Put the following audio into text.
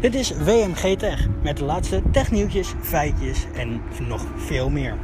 Dit is WMG Tech met de laatste technieuwtjes, feitjes en nog veel meer.